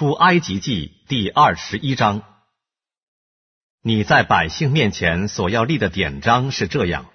出埃及记第二十一章。你在百姓面前所要立的典章是这样。